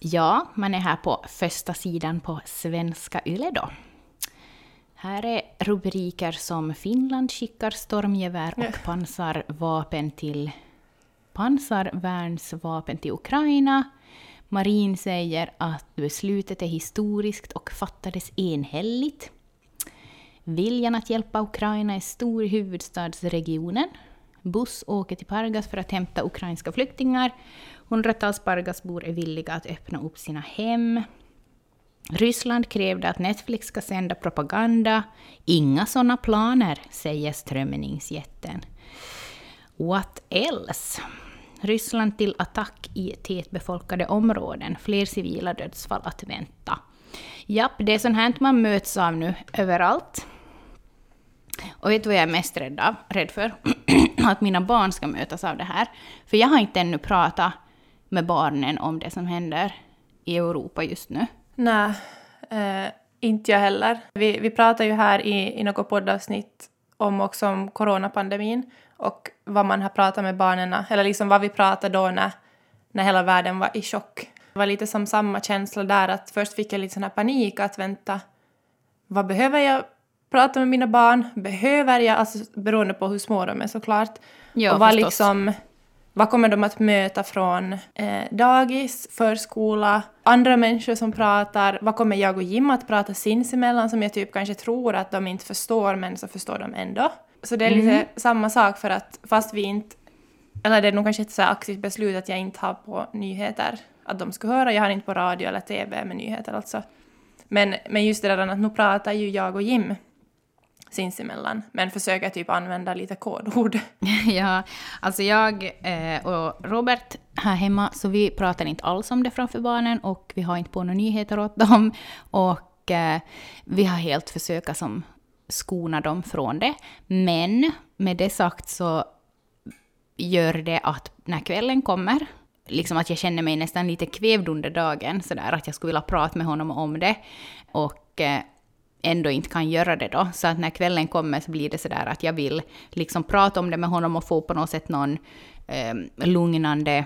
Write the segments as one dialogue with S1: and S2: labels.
S1: Ja, man är här på första sidan på Svenska Yle då. Här är rubriker som Finland skickar stormgevär och pansarvapen till pansarvärnsvapen till Ukraina. Marin säger att beslutet är historiskt och fattades enhälligt. Viljan att hjälpa Ukraina är stor i huvudstadsregionen. Buss åker till Pargas för att hämta ukrainska flyktingar. Hundratals Pargasbor är villiga att öppna upp sina hem. Ryssland krävde att Netflix ska sända propaganda. Inga sådana planer, säger strömningsjätten. What else? Ryssland till attack i tätbefolkade områden. Fler civila dödsfall att vänta. Japp, det är sånt här man möts av nu överallt. Och vet du vad jag är mest rädd, av, rädd för? att mina barn ska mötas av det här. För jag har inte ännu pratat med barnen om det som händer i Europa just nu.
S2: Nej, eh, inte jag heller. Vi, vi pratar ju här i, i något poddavsnitt om också om coronapandemin och vad man har pratat med barnen, eller liksom vad vi pratade då när, när hela världen var i chock. Det var lite som samma känsla där att först fick jag lite sån här panik att vänta, vad behöver jag prata med mina barn? Behöver jag, alltså beroende på hur små de är såklart. Ja, och vad liksom vad kommer de att möta från eh, dagis, förskola, andra människor som pratar? Vad kommer jag och Jim att prata sinsemellan som jag typ kanske tror att de inte förstår men så förstår de ändå? Så det är lite mm. samma sak för att fast vi inte, eller det är nog kanske ett så aktivt beslut att jag inte har på nyheter att de ska höra, jag har inte på radio eller TV med nyheter alltså. Men, men just det där att nu pratar ju jag och Jim sinsemellan, men försöker typ använda lite kodord.
S1: ja, alltså jag eh, och Robert här hemma, så vi pratar inte alls om det framför barnen och vi har inte på några nyheter åt dem. Och eh, vi har helt försökt som skona dem från det. Men med det sagt så gör det att när kvällen kommer, liksom att jag känner mig nästan lite kvävd under dagen, sådär att jag skulle vilja prata med honom om det. Och eh, ändå inte kan göra det då. Så att när kvällen kommer så blir det sådär att jag vill liksom prata om det med honom och få på något sätt någon eh, lugnande...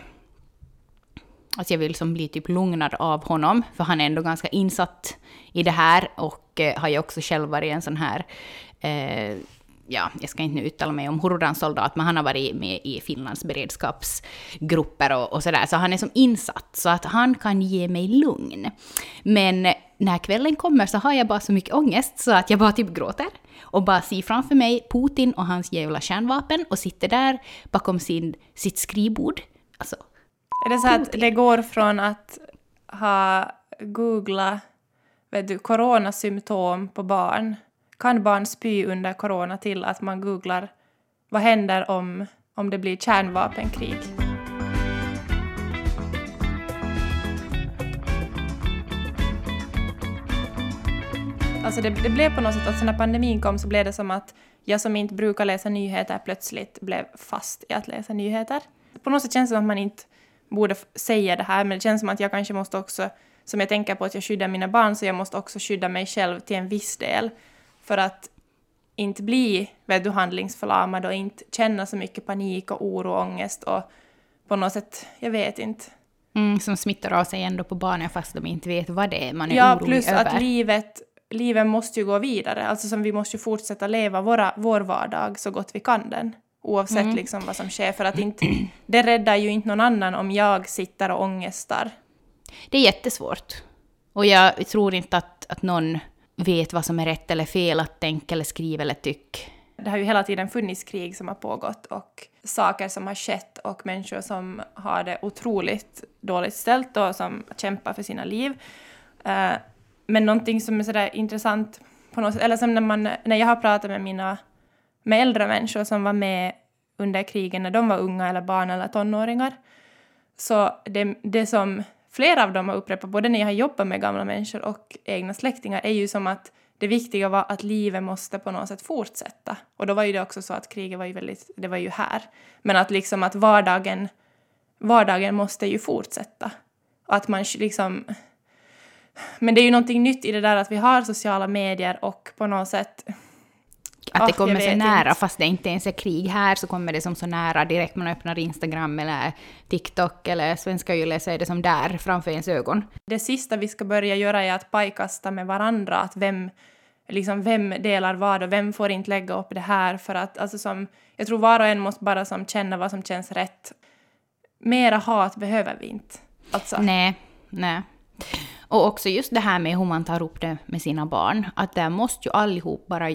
S1: Alltså jag vill liksom bli typ lugnad av honom, för han är ändå ganska insatt i det här och eh, har ju också själv varit en sån här eh, ja, jag ska inte nu uttala mig om hurdan soldat, men han har varit med i Finlands beredskapsgrupper och, och sådär, så han är som insatt, så att han kan ge mig lugn. Men när kvällen kommer så har jag bara så mycket ångest så att jag bara typ gråter. Och bara ser framför mig Putin och hans jävla kärnvapen och sitter där bakom sin, sitt skrivbord. Alltså,
S2: är det så Putin. att det går från att ha googlat vet du, coronasymptom på barn kan barn spy under corona till att man googlar vad händer om, om det blir kärnvapenkrig? Alltså det, det, blev på något sätt att när pandemin kom så blev det som att jag som inte brukar läsa nyheter plötsligt blev fast i att läsa nyheter. På något sätt känns det som att man inte borde säga det här, men det känns som att jag kanske måste också, som jag tänker på att jag skyddar mina barn, så jag måste också skydda mig själv till en viss del för att inte bli vet du, handlingsförlamad och inte känna så mycket panik och oro och ångest och på något sätt, jag vet inte.
S1: Mm, som smittar av sig ändå på barnen fast de inte vet vad det är man är
S2: ja,
S1: orolig
S2: plus
S1: över.
S2: att livet, livet måste ju gå vidare, alltså som vi måste ju fortsätta leva våra, vår vardag så gott vi kan den. Oavsett mm. liksom vad som sker, för att inte, det räddar ju inte någon annan om jag sitter och ångestar.
S1: Det är jättesvårt. Och jag tror inte att, att någon vet vad som är rätt eller fel att tänka eller skriva eller tycka.
S2: Det har ju hela tiden funnits krig som har pågått och saker som har skett och människor som har det otroligt dåligt ställt och som kämpar för sina liv. Men någonting som är sådär intressant på något sätt, eller som när, man, när jag har pratat med mina med äldre människor som var med under krigen när de var unga eller barn eller tonåringar. Så det, det som flera av dem har upprepat, både när jag har jobbat med gamla människor och egna släktingar, är ju som att det viktiga var att livet måste på något sätt fortsätta. Och då var ju det också så att kriget var ju väldigt, det var ju här. Men att liksom att vardagen, vardagen måste ju fortsätta. Och att man liksom... Men det är ju någonting nytt i det där att vi har sociala medier och på något sätt...
S1: Att det kommer så nära,
S2: inte.
S1: fast det inte ens är krig här, så kommer det som så nära direkt man öppnar Instagram eller TikTok eller Svenska Yle så är det som där framför ens ögon.
S2: Det sista vi ska börja göra är att pajkasta med varandra, att vem, liksom vem delar vad och vem får inte lägga upp det här för att alltså som, jag tror var och en måste bara som känna vad som känns rätt. Mera hat behöver vi inte. Alltså,
S1: Nej, nej. Och också just det här med hur man tar upp det med sina barn, att där måste ju allihop bara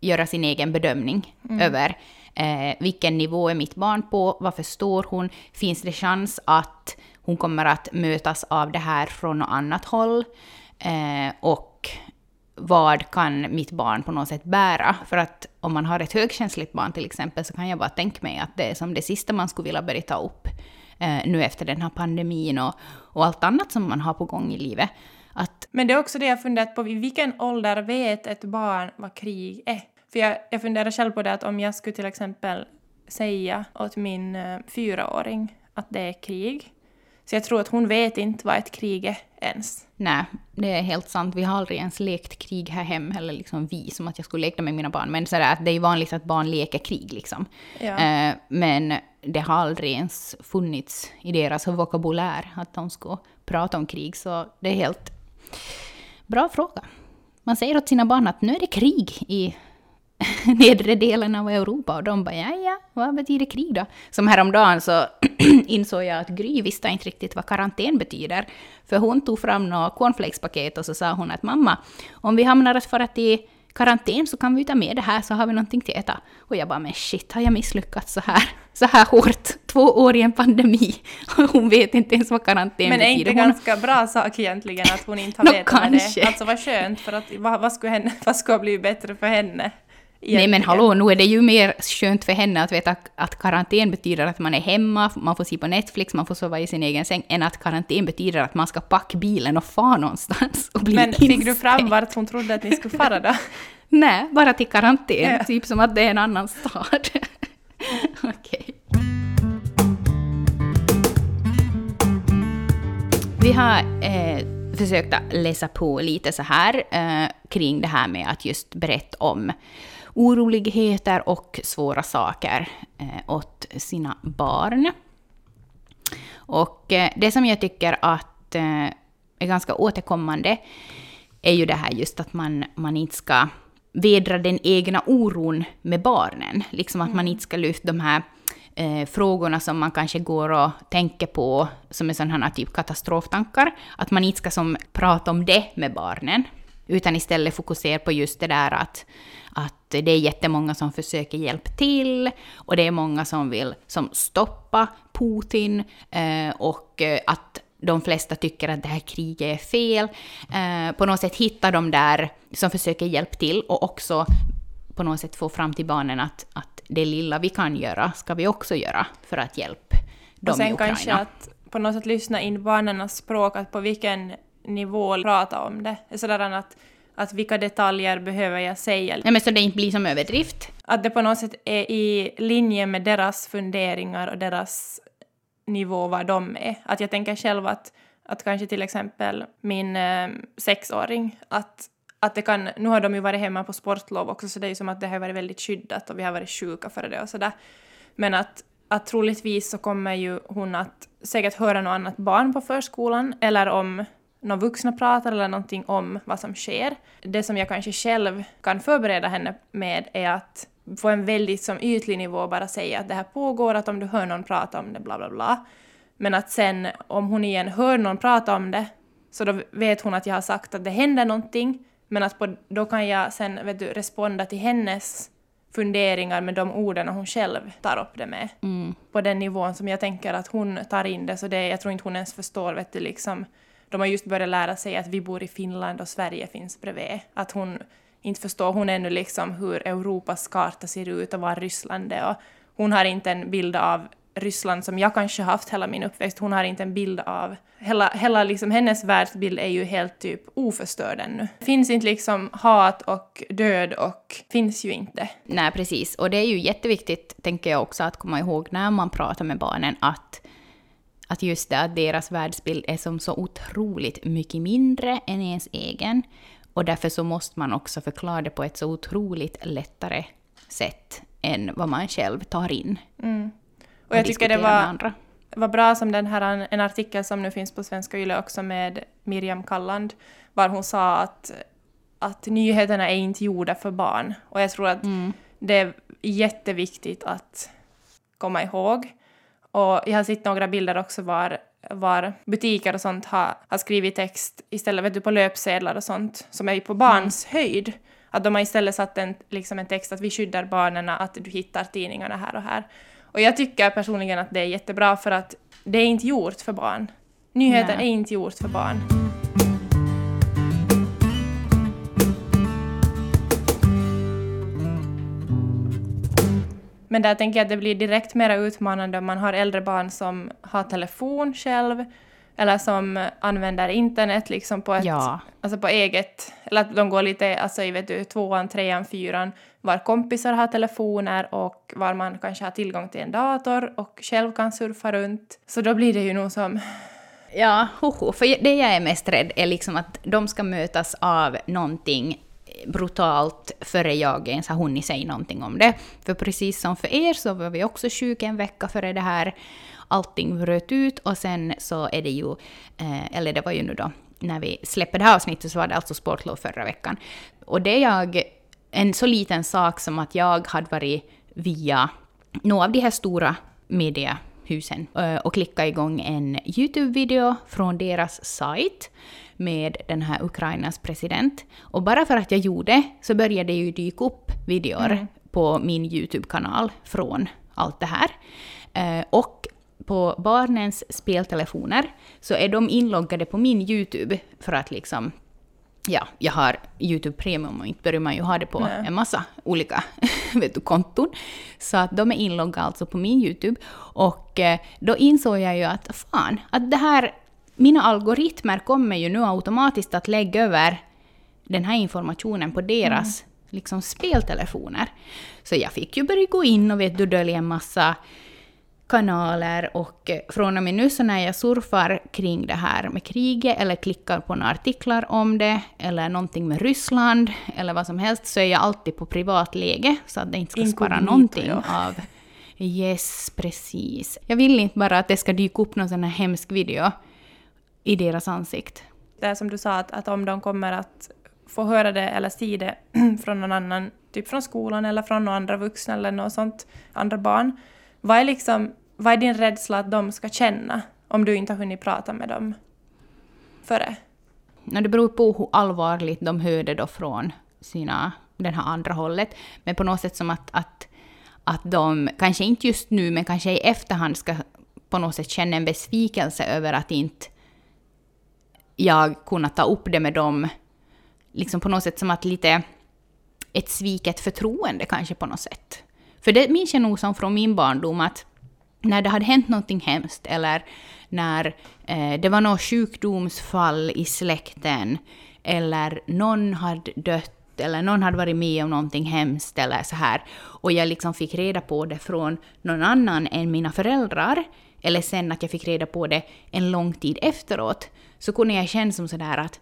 S1: göra sin egen bedömning över eh, vilken nivå är mitt barn på, vad förstår hon, finns det chans att hon kommer att mötas av det här från något annat håll, eh, och vad kan mitt barn på något sätt bära? För att om man har ett högkänsligt barn till exempel så kan jag bara tänka mig att det är som det sista man skulle vilja börja ta upp eh, nu efter den här pandemin och, och allt annat som man har på gång i livet. Att
S2: Men det är också det jag funderat på, i vilken ålder vet ett barn vad krig är? För jag, jag funderar själv på det att om jag skulle till exempel säga åt min eh, fyraåring att det är krig, så jag tror att hon vet inte vad ett krig är ens.
S1: nej, det är helt sant. Vi har aldrig ens lekt krig här hem, eller liksom vi, som att jag skulle leka med mina barn. Men sådär, det är ju vanligt att barn leker krig liksom.
S2: Ja.
S1: Eh, men det har aldrig ens funnits i deras vokabulär att de ska prata om krig, så det är helt bra fråga. Man säger åt sina barn att nu är det krig i nedre delen av Europa och de bara ja, ja, vad betyder krig då? Som häromdagen så insåg jag att Gry visste inte riktigt vad karantän betyder. För hon tog fram några cornflakespaket och så sa hon att mamma, om vi hamnar att fara till karantän så kan vi ta med det här så har vi någonting till att äta. Och jag bara, men shit, har jag misslyckats så här, så här hårt? Två år i en pandemi och hon vet inte ens vad karantän
S2: Men är
S1: betyder.
S2: inte
S1: Hon-
S2: ganska bra sak egentligen att hon inte har
S1: Nå,
S2: vetat det Alltså vad skönt, för att vad, vad, skulle henne, vad skulle ha blivit bättre för henne?
S1: Nej men hallå, nu är det ju mer skönt för henne att veta att karantän betyder att man är hemma, man får se på Netflix, man får sova i sin egen säng, än att karantän betyder att man ska packa bilen och fara någonstans och bli
S2: Men fick du fram vart hon trodde att ni skulle fara då?
S1: Nej, bara till karantän,
S2: Ja.
S1: typ som att det är en annan stad. Okej. Vi har eh, försökt läsa på lite så här eh, kring det här med att just berätta om oroligheter och svåra saker eh, åt sina barn. Och eh, det som jag tycker att eh, är ganska återkommande är ju det här just att man, man inte ska vedra den egna oron med barnen. Liksom att man inte ska lyfta de här eh, frågorna som man kanske går och tänker på som är sådana här typ katastroftankar. Att man inte ska som prata om det med barnen. Utan istället fokusera på just det där att, att det är jättemånga som försöker hjälpa till och det är många som vill som stoppa Putin eh, och eh, att de flesta tycker att det här kriget är fel. Eh, på något sätt hitta de där som försöker hjälpa till och också på något sätt få fram till barnen att, att det lilla vi kan göra ska vi också göra för att hjälpa dem
S2: Och sen
S1: i Ukraina.
S2: kanske att på något sätt lyssna in barnens språk, att på vilken nivå prata om det. Sådär att, att vilka detaljer behöver jag säga?
S1: Nej, men så det inte blir som överdrift.
S2: Att det på något sätt är i linje med deras funderingar och deras nivå vad de är. Att jag tänker själv att, att kanske till exempel min eh, sexåring, att, att det kan, nu har de ju varit hemma på sportlov också så det är ju som att det har varit väldigt skyddat och vi har varit sjuka för det och sådär. Men att, att troligtvis så kommer ju hon att säkert höra något annat barn på förskolan eller om någon vuxna pratar eller någonting om vad som sker. Det som jag kanske själv kan förbereda henne med är att på en väldigt som ytlig nivå bara säga att det här pågår, att om du hör någon prata om det, bla bla bla. Men att sen om hon igen hör någon prata om det, så då vet hon att jag har sagt att det händer någonting, men att på, då kan jag sen vet du, responda till hennes funderingar med de orden hon själv tar upp det med. På den nivån som jag tänker att hon tar in det, så det, jag tror inte hon ens förstår, vet du, liksom. De har just börjat lära sig att vi bor i Finland och Sverige finns bredvid. Att hon inte förstår, hon ännu liksom hur Europas karta ser ut och var Ryssland är. Och hon har inte en bild av Ryssland som jag kanske haft hela min uppväxt. Hon har inte en bild av... Hela, hela liksom, hennes världsbild är ju helt typ oförstörd ännu. Finns inte liksom hat och död och finns ju inte.
S1: Nej, precis. Och det är ju jätteviktigt, tänker jag också, att komma ihåg när man pratar med barnen att, att just det, att deras världsbild är som så otroligt mycket mindre än ens egen. Och därför så måste man också förklara det på ett så otroligt lättare sätt än vad man själv tar in.
S2: Mm. Och jag tycker det var, var bra som den här, en artikel som nu finns på Svenska Yle också med Miriam Kalland, var hon sa att, att nyheterna är inte gjorda för barn. Och jag tror att mm. det är jätteviktigt att komma ihåg. Och jag har sett några bilder också var, var butiker och sånt har, har skrivit text istället vet du, på löpsedlar och sånt som är på barns mm. höjd. Att de har istället satt en, liksom en text att vi skyddar barnen, att du hittar tidningarna här och här. Och jag tycker personligen att det är jättebra för att det är inte gjort för barn. Nyheter Nej. är inte gjort för barn. Men där tänker jag att det blir direkt mer utmanande om man har äldre barn som har telefon själv eller som använder internet liksom på, ett, ja. alltså på eget, eller att de går lite alltså i vet du, tvåan, trean, fyran, var kompisar har telefoner och var man kanske har tillgång till en dator och själv kan surfa runt. Så då blir det ju nog som...
S1: Ja, hoho, för det jag är mest rädd är liksom att de ska mötas av någonting brutalt före jag ens har hunnit säga någonting om det. För precis som för er så var vi också sjuka en vecka före det här allting bröt ut och sen så är det ju, eh, eller det var ju nu då när vi släpper det här avsnittet så var det alltså sportlov förra veckan. Och det är jag, en så liten sak som att jag hade varit via några av de här stora mediehusen eh, och klickat igång en YouTube-video från deras sajt med den här Ukrainas president. Och bara för att jag gjorde så började det ju dyka upp videor mm. på min YouTube-kanal från allt det här. Eh, och på barnens speltelefoner så är de inloggade på min YouTube för att liksom ja, jag har YouTube Premium och inte börjar man ju ha det på Nej. en massa olika vet du, konton. Så att de är inloggade alltså på min YouTube. Och eh, då insåg jag ju att fan, att det här, mina algoritmer kommer ju nu automatiskt att lägga över den här informationen på deras mm. liksom, speltelefoner. Så jag fick ju börja gå in och vet du, dölja en massa kanaler och från och med nu så när jag surfar kring det här med kriget eller klickar på några artiklar om det eller någonting med Ryssland eller vad som helst så är jag alltid på privat läge så att det inte ska spara någonting ja. av... Yes, precis. Jag vill inte bara att det ska dyka upp någon sån här hemsk video i deras ansikt.
S2: Det är som du sa, att, att om de kommer att få höra det eller se det från någon annan, typ från skolan eller från några andra vuxna eller något sånt, andra barn, vad är liksom vad är din rädsla att de ska känna om du inte har hunnit prata med dem före?
S1: Det beror på hur allvarligt de hör det då från sina, den här andra hållet. Men på något sätt som att, att, att de, kanske inte just nu, men kanske i efterhand ska på något sätt känna en besvikelse över att inte jag kunnat ta upp det med dem. Liksom på något sätt som att lite ett sviket förtroende kanske på något sätt. För det minns jag nog som från min barndom att när det hade hänt någonting hemskt eller när eh, det var något sjukdomsfall i släkten eller någon hade dött eller någon hade varit med om någonting hemskt eller så här och jag liksom fick reda på det från någon annan än mina föräldrar eller sen att jag fick reda på det en lång tid efteråt så kunde jag känna som sådär att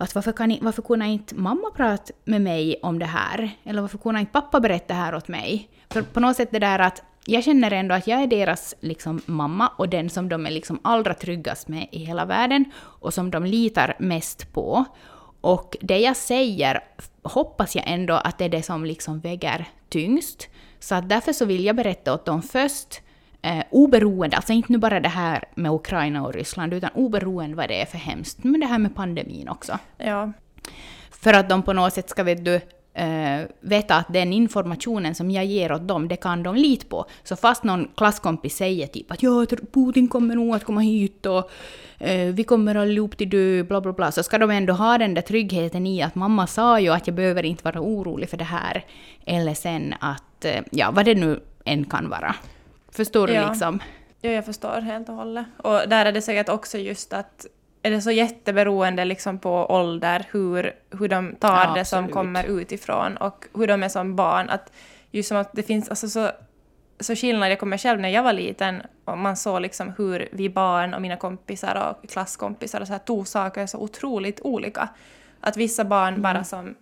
S1: att varför, kan, varför kunde inte mamma prata med mig om det här? Eller varför kunde inte pappa berätta det här åt mig? För på något sätt det där att jag känner ändå att jag är deras liksom, mamma och den som de är liksom allra tryggast med i hela världen och som de litar mest på. Och det jag säger hoppas jag ändå att det är det som liksom väger tyngst. Så att därför så vill jag berätta åt dem först, eh, oberoende, alltså inte nu bara det här med Ukraina och Ryssland, utan oberoende vad det är för hemskt, men det här med pandemin också.
S2: Ja.
S1: För att de på något sätt ska vet du, uh, veta att den informationen som jag ger åt dem, det kan de lita på. Så fast någon klasskompis säger typ att ja, Putin kommer nog att komma hit och uh, vi kommer allihop till dö, bla bla bla, så ska de ändå ha den där tryggheten i att mamma sa ju att jag behöver inte vara orolig för det här. Eller sen att, uh, ja, vad det nu än kan vara. Förstår du
S2: ja.
S1: liksom?
S2: Ja, jag förstår helt och hållet. Och där är det säkert också just att är det så jätteberoende liksom på ålder hur, hur de tar ja, det som kommer utifrån och hur de är som barn. Att just som att det finns alltså så, så skillnad, jag kommer själv när jag var liten och man såg liksom hur vi barn och mina kompisar och klasskompisar och så här tog saker så otroligt olika. Att vissa barn bara som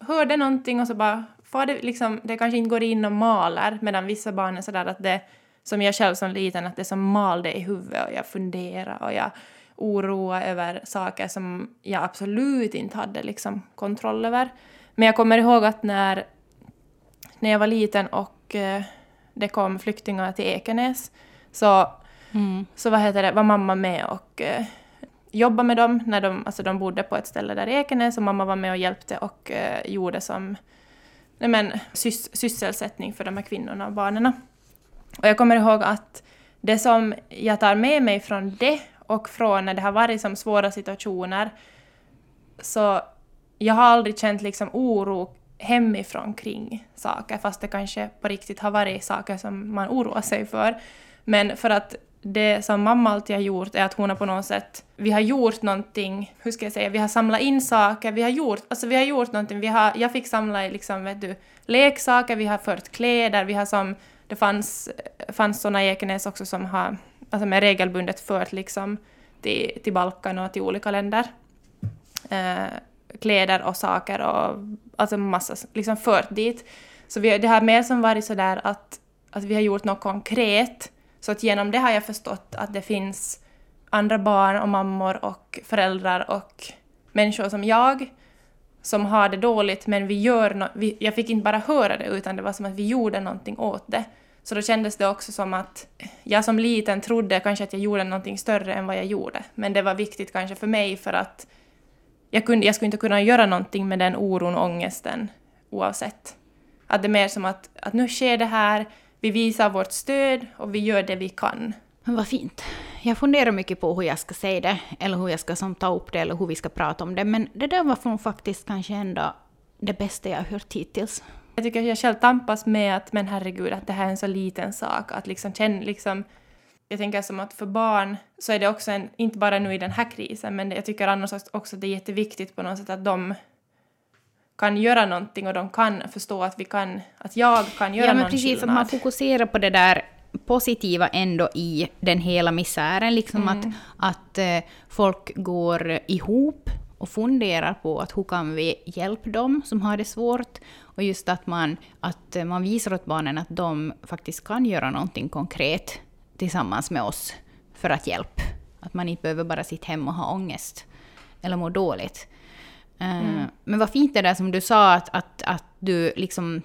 S2: hörde någonting och så bara det liksom, det kanske inte går in och maler medan vissa barn är sådär att det, som jag själv som liten, att det som malde i huvudet och jag funderade och jag oroade över saker som jag absolut inte hade liksom kontroll över. Men jag kommer ihåg att när, när jag var liten och eh, det kom flyktingar till Ekenäs så,
S1: Mm.
S2: så vad heter det, var mamma med och eh, jobbade med dem. När de, alltså de bodde på ett ställe där i Ekenäs och mamma var med och hjälpte och eh, gjorde som nej men, sys, sysselsättning för de här kvinnorna och barnen. Och jag kommer ihåg att det som jag tar med mig från det och från när det har varit som svåra situationer så jag har aldrig känt liksom oro hemifrån kring saker, fast det kanske på riktigt har varit saker som man oroar sig för. Men för att det som mamma alltid har gjort är att hon har på något sätt, vi har gjort någonting, hur ska jag säga, vi har samlat in saker, vi har gjort, alltså vi har gjort någonting, vi har, jag fick samla liksom, vet du, leksaker, vi har fört kläder, vi har som, det fanns, fanns sådana i Ekenäs också som har, alltså med regelbundet fört liksom till, till Balkan och till olika länder. Eh, kläder och saker och alltså massa liksom fört dit. Så vi, det har mer som varit sådär att, att vi har gjort något konkret. Så att genom det har jag förstått att det finns andra barn och mammor och föräldrar och människor som jag som har det dåligt men vi gör no vi, Jag fick inte bara höra det utan det var som att vi gjorde någonting åt det. Så då kändes det också som att jag som liten trodde kanske att jag gjorde någonting större än vad jag gjorde. Men det var viktigt kanske för mig för att jag, kunde, jag skulle inte kunna göra någonting med den oron och ångesten oavsett. Att det är mer som att, att nu sker det här, vi visar vårt stöd och vi gör det vi kan.
S1: Men vad fint. Jag funderar mycket på hur jag ska säga det, eller hur jag ska som ta upp det, eller hur vi ska prata om det. Men det där var faktiskt kanske ändå det bästa jag har hört hittills.
S2: Jag tycker jag själv tampas med att, men herregud, att det här är en så liten sak. Att liksom känna liksom... Jag tänker som att för barn så är det också en, inte bara nu i den här krisen, men jag tycker annars också att det är jätteviktigt på något sätt att de kan göra någonting och de kan förstå att vi kan, att jag kan göra
S1: ja, men
S2: någon
S1: precis,
S2: skillnad.
S1: att man fokuserar på det där positiva ändå i den hela misären. Liksom
S2: Mm.
S1: att, att eh, folk går ihop och funderar på att hur kan vi hjälpa dem som har det svårt. Och just att man, att eh, man visar åt barnen att de faktiskt kan göra någonting konkret tillsammans med oss för att hjälpa. Att man inte behöver bara sitta hemma och ha ångest eller må dåligt. Eh, Men vad fint det där som du sa, att, att, att du liksom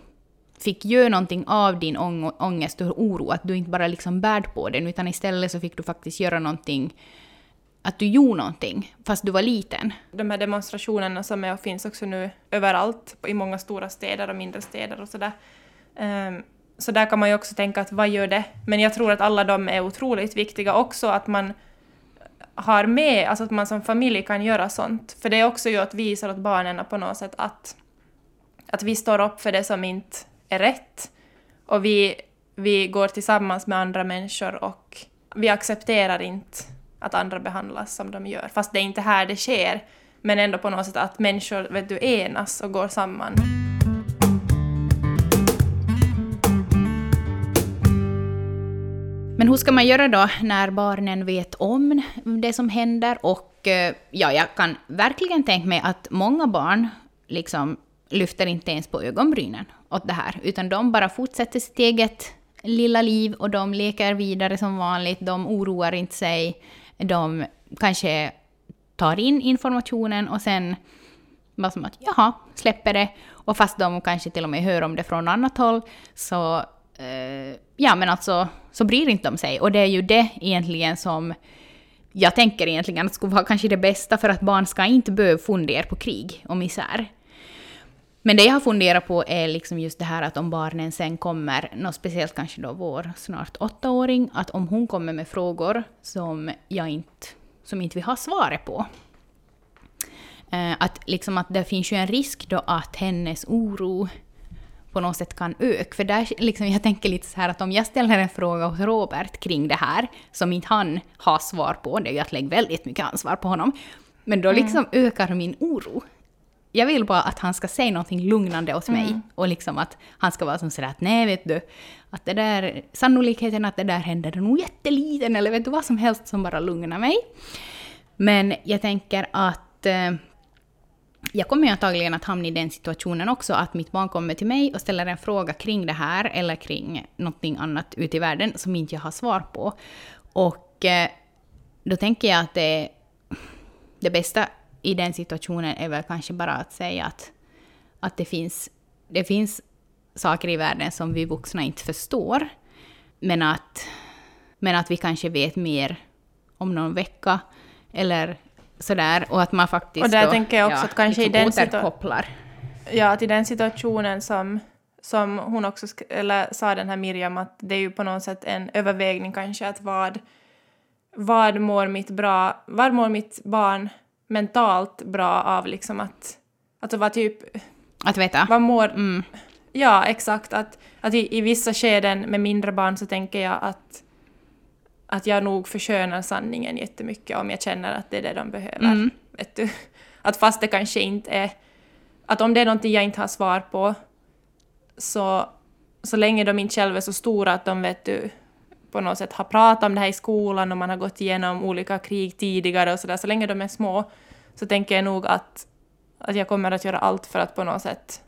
S1: fick göra någonting av din ång ångest och oro, att du inte bara liksom bär på den, utan istället så fick du faktiskt göra någonting, att du gjorde någonting, fast du var liten.
S2: de här demonstrationerna som är och finns också nu överallt, i många stora städer och mindre städer och sådär. Um, så där kan man ju också tänka att vad gör det? Men jag tror att alla de är otroligt viktiga också, att man har med, alltså att man som familj kan göra sånt. För det är också ju att visa åt barnen på något sätt att, att vi står upp för det som inte är rätt. Och vi, vi går tillsammans med andra människor och vi accepterar inte att andra behandlas som de gör. Fast det är inte här det sker. Men ändå på något sätt att människor vet du, enas och går samman.
S1: Men hur ska man göra då när barnen vet om det som händer? Och eh, ja, jag kan verkligen tänka mig att många barn liksom lyfter inte ens på ögonbrynen åt det här, utan de bara fortsätter sitt eget lilla liv och de leker vidare som vanligt, de oroar inte sig, de kanske tar in informationen och sen bara som att jaha, släpper det. Och fast de kanske till och med hör om det från annat håll så eh, ja men alltså så bryr inte de sig. Och det är ju det egentligen som jag tänker egentligen att skulle vara kanske det bästa för att barn ska inte behöva fundera på krig och misär. Men det jag har funderat på är liksom just det här att om barnen sen kommer, något speciellt kanske då vår snart åttaåring, att om hon kommer med frågor som jag inte, som inte vi har svaret på. Eh, att, liksom att det finns ju en risk då att hennes oro på något sätt kan öka. För där, liksom, jag tänker lite så här att om jag ställer en fråga hos Robert kring det här, som inte han har svar på, det är ju att lägga väldigt mycket ansvar på honom, men då liksom ökar min oro. Jag vill bara att han ska säga någonting lugnande åt mig. Och liksom att han ska vara som sådär att nej vet du, att det där, sannolikheten att det där händer är nog jätteliten, eller vet du vad som helst som bara lugnar mig. Men jag tänker att eh, jag kommer ju antagligen att hamna i den situationen också, att mitt barn kommer till mig och ställer en fråga kring det här, eller kring någonting annat ute i världen som inte jag har svar på. Och eh, då tänker jag att det, det bästa i den situationen är väl kanske bara att säga att, att det, finns, det finns saker i världen som vi vuxna inte förstår, men att, men att vi kanske vet mer om någon vecka, eller sådär, och att man faktiskt
S2: Och där
S1: då,
S2: tänker jag också
S1: ja,
S2: att kanske i
S1: liksom
S2: den situa-
S1: återkopplar.
S2: Ja, i den situationen som, som hon också eller sa den här Miriam att det är ju på något sätt en övervägning kanske att vad, vad mår mitt bra, vad mår mitt barn mentalt bra av liksom att, alltså vad typ,
S1: Att veta.
S2: vad mår,
S1: Mm.
S2: ja exakt att, att i, i vissa skeden med mindre barn så tänker jag att att jag nog förskönar sanningen jättemycket om jag känner att det är det de behöver.
S1: Mm.
S2: Vet du? Att fast det kanske inte är... Att om det är någonting jag inte har svar på så, så länge de inte själva är så stora att de vet du, på något sätt har pratat om det här i skolan och man har gått igenom olika krig tidigare och sådär, så länge de är små så tänker jag nog att, att jag kommer att göra allt för att på något sätt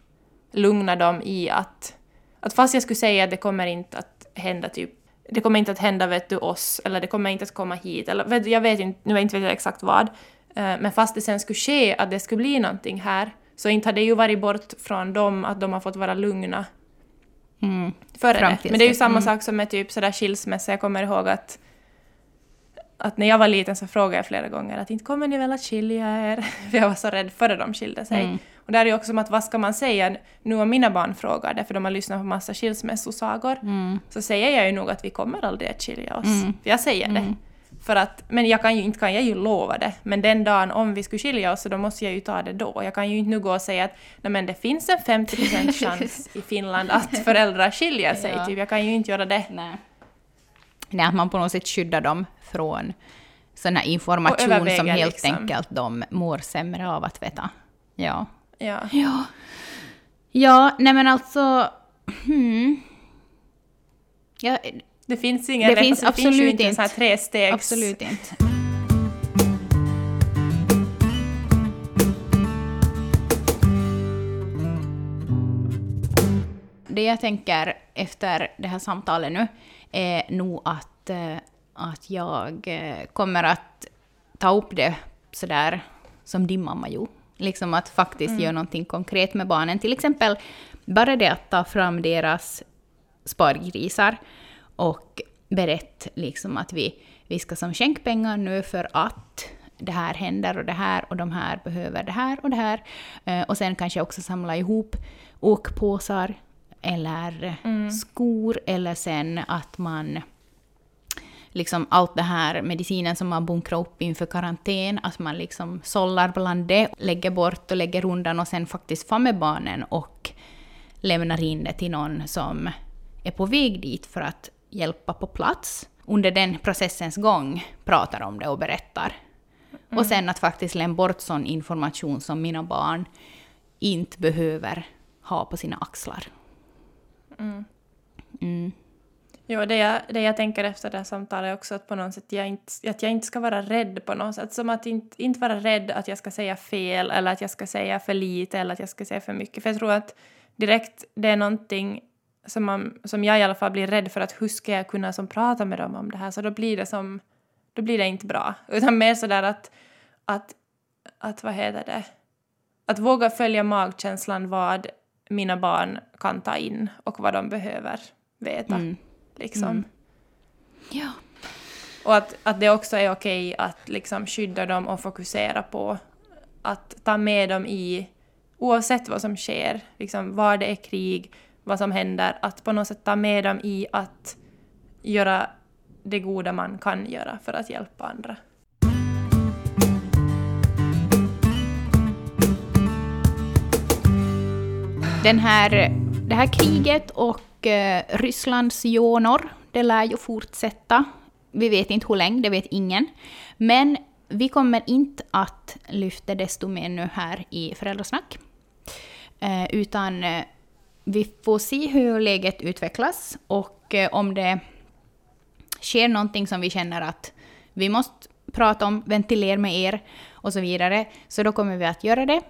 S2: lugna dem i att, att fast jag skulle säga att det kommer inte att hända typ det kommer inte att hända vet du oss, eller det kommer inte att komma hit, eller vet, jag vet inte, nu vet jag inte jag exakt vad, eh, men fast det sen skulle ske att det skulle bli någonting här, så inte har det ju varit bort från dem att de har fått vara lugna.
S1: Mm.
S2: före
S1: Fram
S2: det. Men det är ju samma
S1: Mm.
S2: sak som med typ sådär skilsmässa, jag kommer ihåg att att när jag var liten så frågade jag flera gånger att inte kommer ni väl att skilja er? För jag var så rädd före de skilde sig.
S1: Mm.
S2: Och där är ju också som att vad ska man säga nu om mina barn frågar det, för de har lyssnat på massa skilsmässosagor,
S1: Mm.
S2: så säger jag ju nog att vi kommer aldrig att skilja oss.
S1: Mm.
S2: För jag säger det. För att, men jag kan ju, inte kan jag ju lova det. Men den dagen om vi skulle skilja oss så då måste jag ju ta det då. Jag kan ju inte nu gå och säga att Nej, men det finns en 50% chans i Finland att föräldrar skiljer sig.
S1: Ja.
S2: Typ. Jag kan ju inte göra det.
S1: Nej. Nej, att man på något sätt skyddar dem från sån här information som helt
S2: liksom.
S1: enkelt de mår sämre av att veta. Ja.
S2: Ja.
S1: Ja. Ja, nej men alltså... Hmm. Ja,
S2: Det finns ingen
S1: Det
S2: rätt,
S1: finns
S2: det finns ju
S1: absolut
S2: inte en sån här
S1: inte.
S2: trestegs...
S1: absolut inte. Det jag tänker efter det här samtalet nu är nog att, eh, att jag eh, kommer att ta upp det sådär som din mamma gjorde. Liksom att faktiskt göra någonting konkret med barnen. Till exempel bara det att ta fram deras spargrisar och berätta liksom att vi, vi ska som skänka pengar nu för att det här händer och det här och de här behöver det här och det här. Eh, och sen kanske också samla ihop åkpåsar eller skor eller sen att man liksom allt det här medicinen som man bunkrar upp inför karantän, att man liksom sållar bland det, lägger bort och lägger undan och sen faktiskt får med barnen och lämnar in det till någon som är på väg dit för att hjälpa på plats. Under den processens gång pratar om det och berättar. Och sen att faktiskt lämna bort sån information som mina barn inte behöver ha på sina axlar. Mm.
S2: Jo, det jag, det jag tänker efter det här samtalet är också att på något sätt jag inte, att jag inte ska vara rädd på något sätt. Som att inte, inte vara rädd att jag ska säga fel eller att jag ska säga för lite eller att jag ska säga för mycket. För jag tror att direkt det är någonting som, man, som jag i alla fall blir rädd för att hur ska jag kunna som prata med dem om det här? Så då blir det som, då blir det inte bra. Utan mer sådär att, att, att vad heter det? Att våga följa magkänslan vad mina barn kan ta in och vad de behöver veta.
S1: Mm.
S2: Liksom.
S1: Mm. Ja.
S2: Och att, att det också är okej att liksom skydda dem och fokusera på att ta med dem i, oavsett vad som sker, liksom var det är krig, vad som händer, att på något sätt ta med dem i att göra det goda man kan göra för att hjälpa andra.
S1: Den här, det här kriget och eh, Rysslands jonor, det lär ju fortsätta. Vi vet inte hur länge, det vet ingen. Men vi kommer inte att lyfta desto mer nu här i Föräldrasnack. Eh, utan eh, vi får se hur läget utvecklas och eh, om det sker någonting som vi känner att vi måste prata om, ventilera med er och så vidare, så då kommer vi att göra det.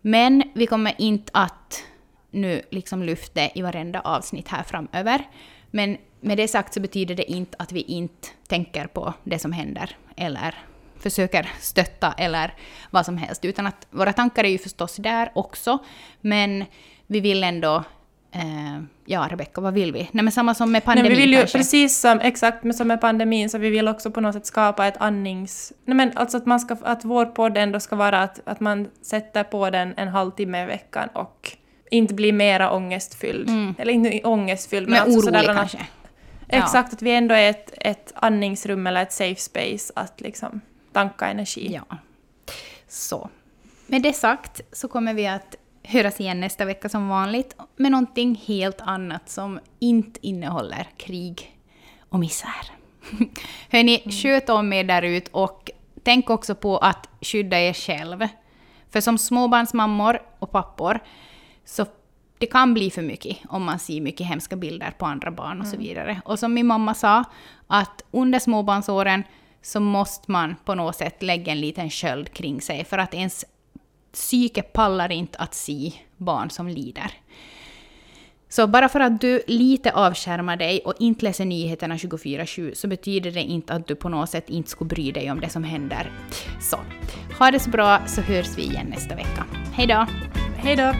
S1: Men vi kommer inte att nu liksom lyfta det i varenda avsnitt här framöver. Men med det sagt så betyder det inte att vi inte tänker på det som händer eller försöker stötta eller vad som helst, utan att våra tankar är ju förstås där också, men vi vill ändå Eh, ja, Rebecka, vad vill vi? Nej, men samma som med pandemin
S2: Nej, vi vill ju,
S1: kanske.
S2: Precis som, exakt som med pandemin, så vi vill också på något sätt skapa ett andnings... Nej, men alltså att, man ska, att vår podd ändå ska vara att, att man sätter på den en halvtimme i veckan och inte blir mera ångestfylld.
S1: Mm.
S2: Eller inte ångestfylld,
S1: Men
S2: alltså
S1: orolig
S2: att-
S1: kanske.
S2: Exakt, att vi ändå är ett, ett andningsrum eller ett safe space att liksom tanka energi.
S1: Ja. Så. Med det sagt så kommer vi att höras igen nästa vecka som vanligt med någonting helt annat som inte innehåller krig och misär. Hörni, sköt om er där ut och tänk också på att skydda er själv. För som småbarnsmammor och pappor så det kan bli för mycket om man ser mycket hemska bilder på andra barn och så vidare. Och som min mamma sa, att under småbarnsåren så måste man på något sätt lägga en liten sköld kring sig för att ens psyke pallar inte att se barn som lider. Så bara för att du lite avskärmar dig och inte läser nyheterna 24-7 så betyder det inte att du på något sätt inte skulle bry dig om det som händer. Så, ha det så bra så hörs vi igen nästa vecka. Hej då!
S2: Hej då!